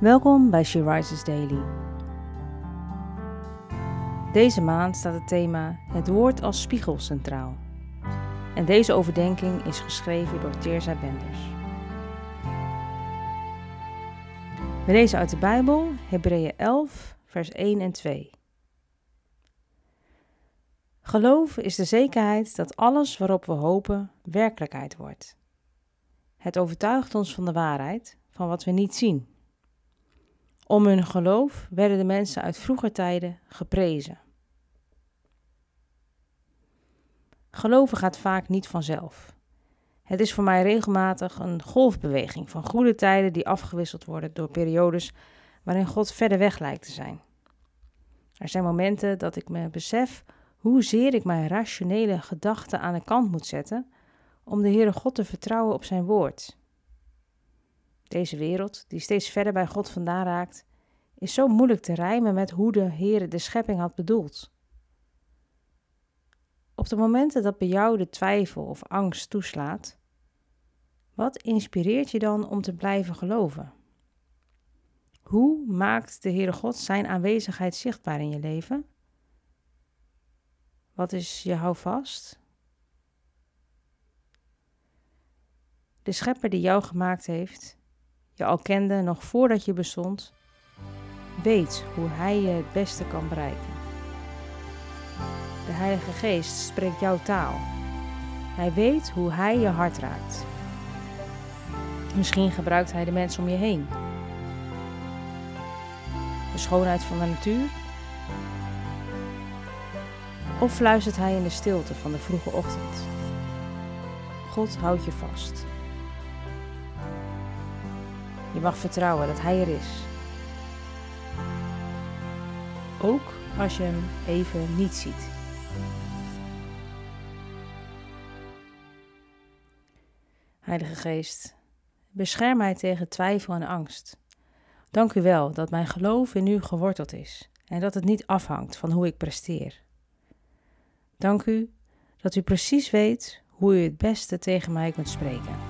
Welkom bij She Rises Daily. Deze maand staat het thema Het woord als spiegel centraal. En deze overdenking is geschreven door Teerza Benders. We lezen uit de Bijbel Hebreeën 11, vers 1 en 2. Geloof is de zekerheid dat alles waarop we hopen werkelijkheid wordt. Het overtuigt ons van de waarheid, van wat we niet zien. Om hun geloof werden de mensen uit vroeger tijden geprezen. Geloven gaat vaak niet vanzelf. Het is voor mij regelmatig een golfbeweging van goede tijden die afgewisseld worden door periodes waarin God verder weg lijkt te zijn. Er zijn momenten dat ik me besef hoezeer ik mijn rationele gedachten aan de kant moet zetten om de Heere God te vertrouwen op zijn woord. Deze wereld, die steeds verder bij God vandaan raakt, is zo moeilijk te rijmen met hoe de Heere de schepping had bedoeld. Op de momenten dat bij jou de twijfel of angst toeslaat, wat inspireert je dan om te blijven geloven? Hoe maakt de Heere God zijn aanwezigheid zichtbaar in je leven? Wat is je houvast? De schepper die jou gemaakt heeft, je al kende nog voordat je bestond, weet hoe hij je het beste kan bereiken. De Heilige Geest spreekt jouw taal. Hij weet hoe hij je hart raakt. Misschien gebruikt hij de mensen om je heen. De schoonheid van de natuur. Of fluistert hij in de stilte van de vroege ochtend. God houdt je vast. Je mag vertrouwen dat Hij er is. Ook als je Hem even niet ziet. Heilige Geest, bescherm mij tegen twijfel en angst. Dank u wel dat mijn geloof in u geworteld is en dat het niet afhangt van hoe ik presteer. Dank u dat u precies weet hoe u het beste tegen mij kunt spreken.